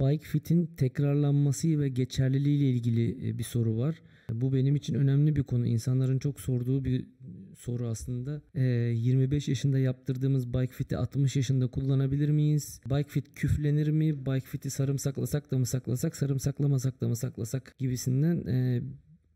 bike fit'in tekrarlanması ve geçerliliği ile ilgili e, bir soru var. Bu benim için önemli bir konu. İnsanların çok sorduğu bir soru aslında. E, 25 yaşında yaptırdığımız bike fit'i 60 yaşında kullanabilir miyiz? Bike fit küflenir mi? Bike fit'i sarımsaklasak da mı saklasak, sarımsaklamasak da mı saklasak gibisinden e,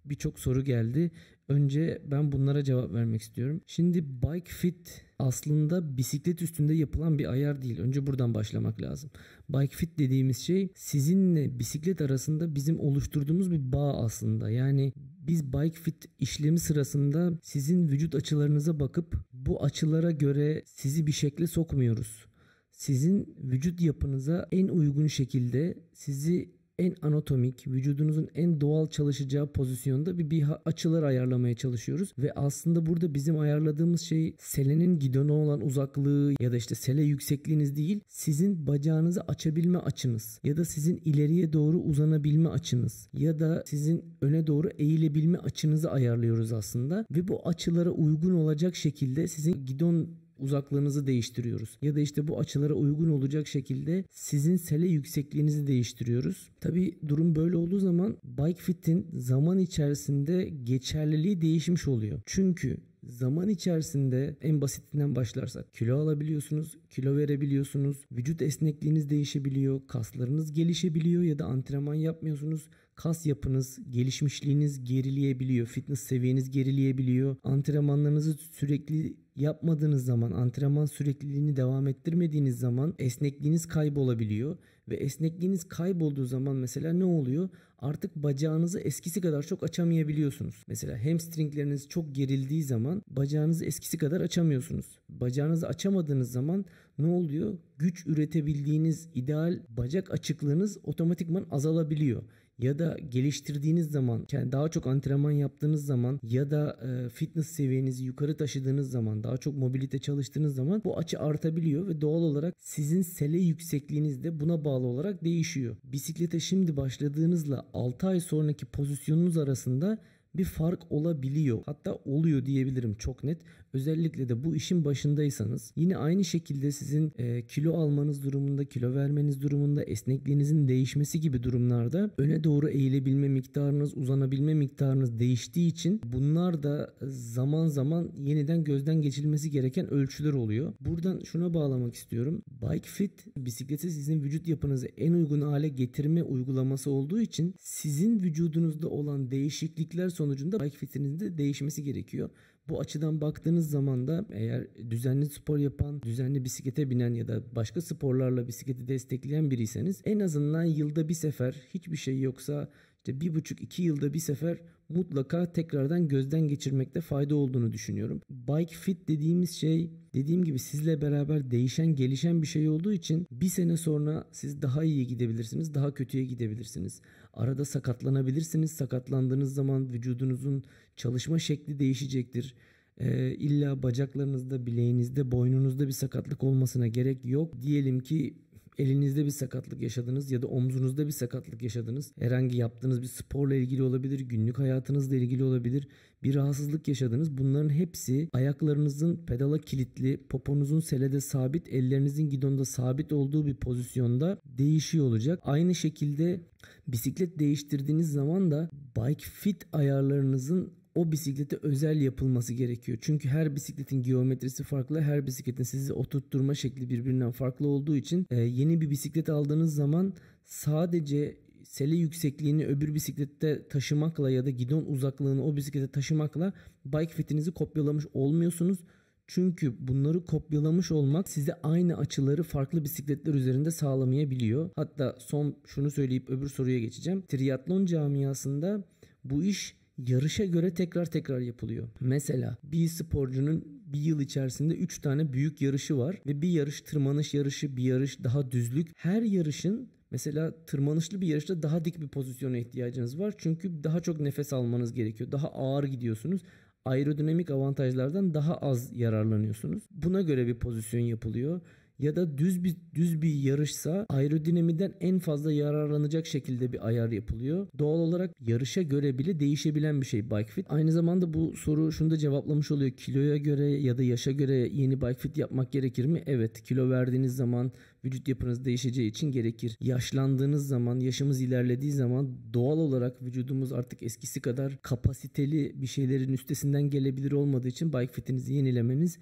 birçok soru geldi. Önce ben bunlara cevap vermek istiyorum. Şimdi bike fit aslında bisiklet üstünde yapılan bir ayar değil. Önce buradan başlamak lazım. Bike fit dediğimiz şey sizinle bisiklet arasında bizim oluşturduğumuz bir bağ aslında. Yani biz bike fit işlemi sırasında sizin vücut açılarınıza bakıp bu açılara göre sizi bir şekle sokmuyoruz. Sizin vücut yapınıza en uygun şekilde sizi en anatomik, vücudunuzun en doğal çalışacağı pozisyonda bir, bir açılar ayarlamaya çalışıyoruz. Ve aslında burada bizim ayarladığımız şey selenin gidona olan uzaklığı ya da işte sele yüksekliğiniz değil, sizin bacağınızı açabilme açınız ya da sizin ileriye doğru uzanabilme açınız ya da sizin öne doğru eğilebilme açınızı ayarlıyoruz aslında. Ve bu açılara uygun olacak şekilde sizin gidon uzaklığınızı değiştiriyoruz. Ya da işte bu açılara uygun olacak şekilde sizin sele yüksekliğinizi değiştiriyoruz. Tabi durum böyle olduğu zaman bike fit'in zaman içerisinde geçerliliği değişmiş oluyor. Çünkü zaman içerisinde en basitinden başlarsak kilo alabiliyorsunuz, kilo verebiliyorsunuz, vücut esnekliğiniz değişebiliyor, kaslarınız gelişebiliyor ya da antrenman yapmıyorsunuz. Kas yapınız, gelişmişliğiniz gerileyebiliyor, fitness seviyeniz gerileyebiliyor. Antrenmanlarınızı sürekli yapmadığınız zaman, antrenman sürekliliğini devam ettirmediğiniz zaman esnekliğiniz kaybolabiliyor ve esnekliğiniz kaybolduğu zaman mesela ne oluyor? Artık bacağınızı eskisi kadar çok açamayabiliyorsunuz. Mesela hamstringleriniz çok gerildiği zaman bacağınızı eskisi kadar açamıyorsunuz. Bacağınızı açamadığınız zaman ne oluyor? Güç üretebildiğiniz ideal bacak açıklığınız otomatikman azalabiliyor ya da geliştirdiğiniz zaman daha çok antrenman yaptığınız zaman ya da e, fitness seviyenizi yukarı taşıdığınız zaman daha çok mobilite çalıştığınız zaman bu açı artabiliyor ve doğal olarak sizin sele yüksekliğiniz de buna bağlı olarak değişiyor. Bisiklete şimdi başladığınızla 6 ay sonraki pozisyonunuz arasında bir fark olabiliyor. Hatta oluyor diyebilirim çok net. Özellikle de bu işin başındaysanız yine aynı şekilde sizin e, kilo almanız durumunda, kilo vermeniz durumunda, esnekliğinizin değişmesi gibi durumlarda öne doğru eğilebilme miktarınız, uzanabilme miktarınız değiştiği için bunlar da zaman zaman yeniden gözden geçirilmesi gereken ölçüler oluyor. Buradan şuna bağlamak istiyorum. Bike Fit bisikleti sizin vücut yapınızı en uygun hale getirme uygulaması olduğu için sizin vücudunuzda olan değişiklikler sonucunda bike fitinizin de değişmesi gerekiyor. Bu açıdan baktığınız zaman da eğer düzenli spor yapan, düzenli bisiklete binen ya da başka sporlarla bisikleti destekleyen biriyseniz en azından yılda bir sefer hiçbir şey yoksa işte bir buçuk iki yılda bir sefer mutlaka tekrardan gözden geçirmekte fayda olduğunu düşünüyorum. Bike fit dediğimiz şey dediğim gibi sizle beraber değişen gelişen bir şey olduğu için bir sene sonra siz daha iyi gidebilirsiniz daha kötüye gidebilirsiniz. Arada sakatlanabilirsiniz sakatlandığınız zaman vücudunuzun çalışma şekli değişecektir. Ee, illa bacaklarınızda, bileğinizde, boynunuzda bir sakatlık olmasına gerek yok. Diyelim ki elinizde bir sakatlık yaşadınız ya da omzunuzda bir sakatlık yaşadınız. Herhangi yaptığınız bir sporla ilgili olabilir, günlük hayatınızla ilgili olabilir. Bir rahatsızlık yaşadınız. Bunların hepsi ayaklarınızın pedala kilitli, poponuzun selede sabit, ellerinizin gidonda sabit olduğu bir pozisyonda değişiyor olacak. Aynı şekilde bisiklet değiştirdiğiniz zaman da bike fit ayarlarınızın o bisiklete özel yapılması gerekiyor. Çünkü her bisikletin geometrisi farklı. Her bisikletin sizi oturtturma şekli birbirinden farklı olduğu için e, yeni bir bisiklet aldığınız zaman sadece sele yüksekliğini öbür bisiklette taşımakla ya da gidon uzaklığını o bisiklete taşımakla bike fitinizi kopyalamış olmuyorsunuz. Çünkü bunları kopyalamış olmak size aynı açıları farklı bisikletler üzerinde sağlamayabiliyor. Hatta son şunu söyleyip öbür soruya geçeceğim. Triatlon camiasında bu iş yarışa göre tekrar tekrar yapılıyor. Mesela bir sporcunun bir yıl içerisinde 3 tane büyük yarışı var ve bir yarış tırmanış yarışı, bir yarış daha düzlük. Her yarışın Mesela tırmanışlı bir yarışta daha dik bir pozisyona ihtiyacınız var. Çünkü daha çok nefes almanız gerekiyor. Daha ağır gidiyorsunuz. Aerodinamik avantajlardan daha az yararlanıyorsunuz. Buna göre bir pozisyon yapılıyor. Ya da düz bir düz bir yarışsa aerodinamiden en fazla yararlanacak şekilde bir ayar yapılıyor. Doğal olarak yarışa göre bile değişebilen bir şey bike fit. Aynı zamanda bu soru şunu da cevaplamış oluyor. Kiloya göre ya da yaşa göre yeni bike fit yapmak gerekir mi? Evet. Kilo verdiğiniz zaman vücut yapınız değişeceği için gerekir. Yaşlandığınız zaman, yaşımız ilerlediği zaman doğal olarak vücudumuz artık eskisi kadar kapasiteli bir şeylerin üstesinden gelebilir olmadığı için bike fitinizi yenilemeniz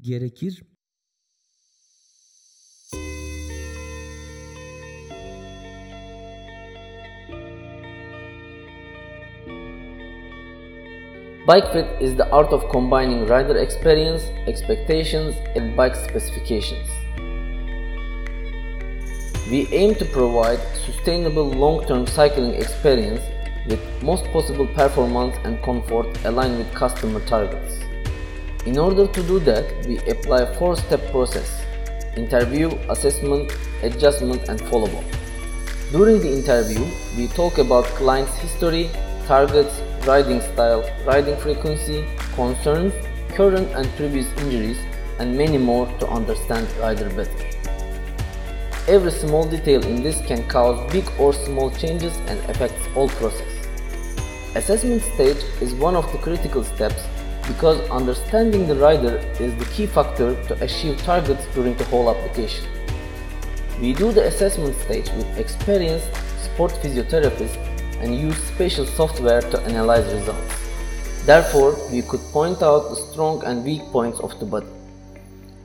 gerekir. Bike fit is the art of combining rider experience, expectations, and bike specifications. We aim to provide sustainable long-term cycling experience with most possible performance and comfort aligned with customer targets. In order to do that, we apply a four-step process: interview, assessment, adjustment, and follow-up. During the interview, we talk about client's history, targets, riding style, riding frequency, concerns, current and previous injuries, and many more to understand rider better. Every small detail in this can cause big or small changes and affects all process. Assessment stage is one of the critical steps because understanding the rider is the key factor to achieve targets during the whole application. We do the assessment stage with experienced sport physiotherapists and use special software to analyze results. Therefore, we could point out the strong and weak points of the body.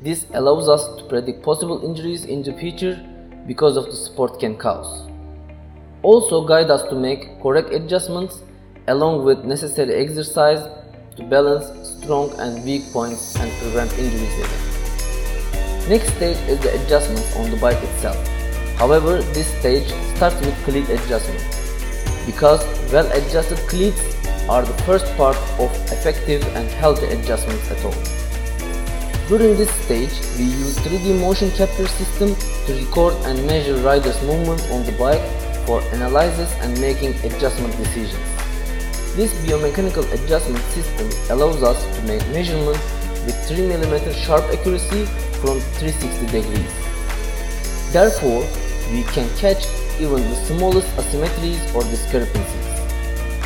This allows us to predict possible injuries in the future because of the sport can cause. Also guide us to make correct adjustments along with necessary exercise to balance strong and weak points and prevent injuries again. Next stage is the adjustments on the bike itself. However, this stage starts with cleat adjustment because well adjusted cleats are the first part of effective and healthy adjustments at all. During this stage, we use 3D motion capture system to record and measure riders' movement on the bike for analysis and making adjustment decisions. This biomechanical adjustment system allows us to make measurements with 3 mm sharp accuracy from 360 degrees. Therefore, we can catch even the smallest asymmetries or discrepancies.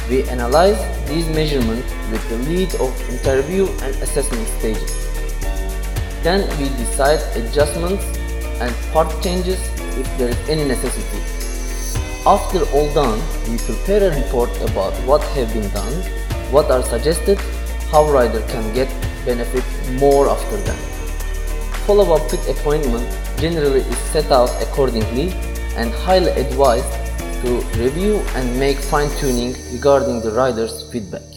We analyze these measurements with the lead of interview and assessment stages. Then we decide adjustments and part changes if there is any necessity. After all done, we prepare a report about what have been done, what are suggested, how rider can get benefit more after them. Follow-up fit appointment generally is set out accordingly and highly advised to review and make fine-tuning regarding the rider's feedback.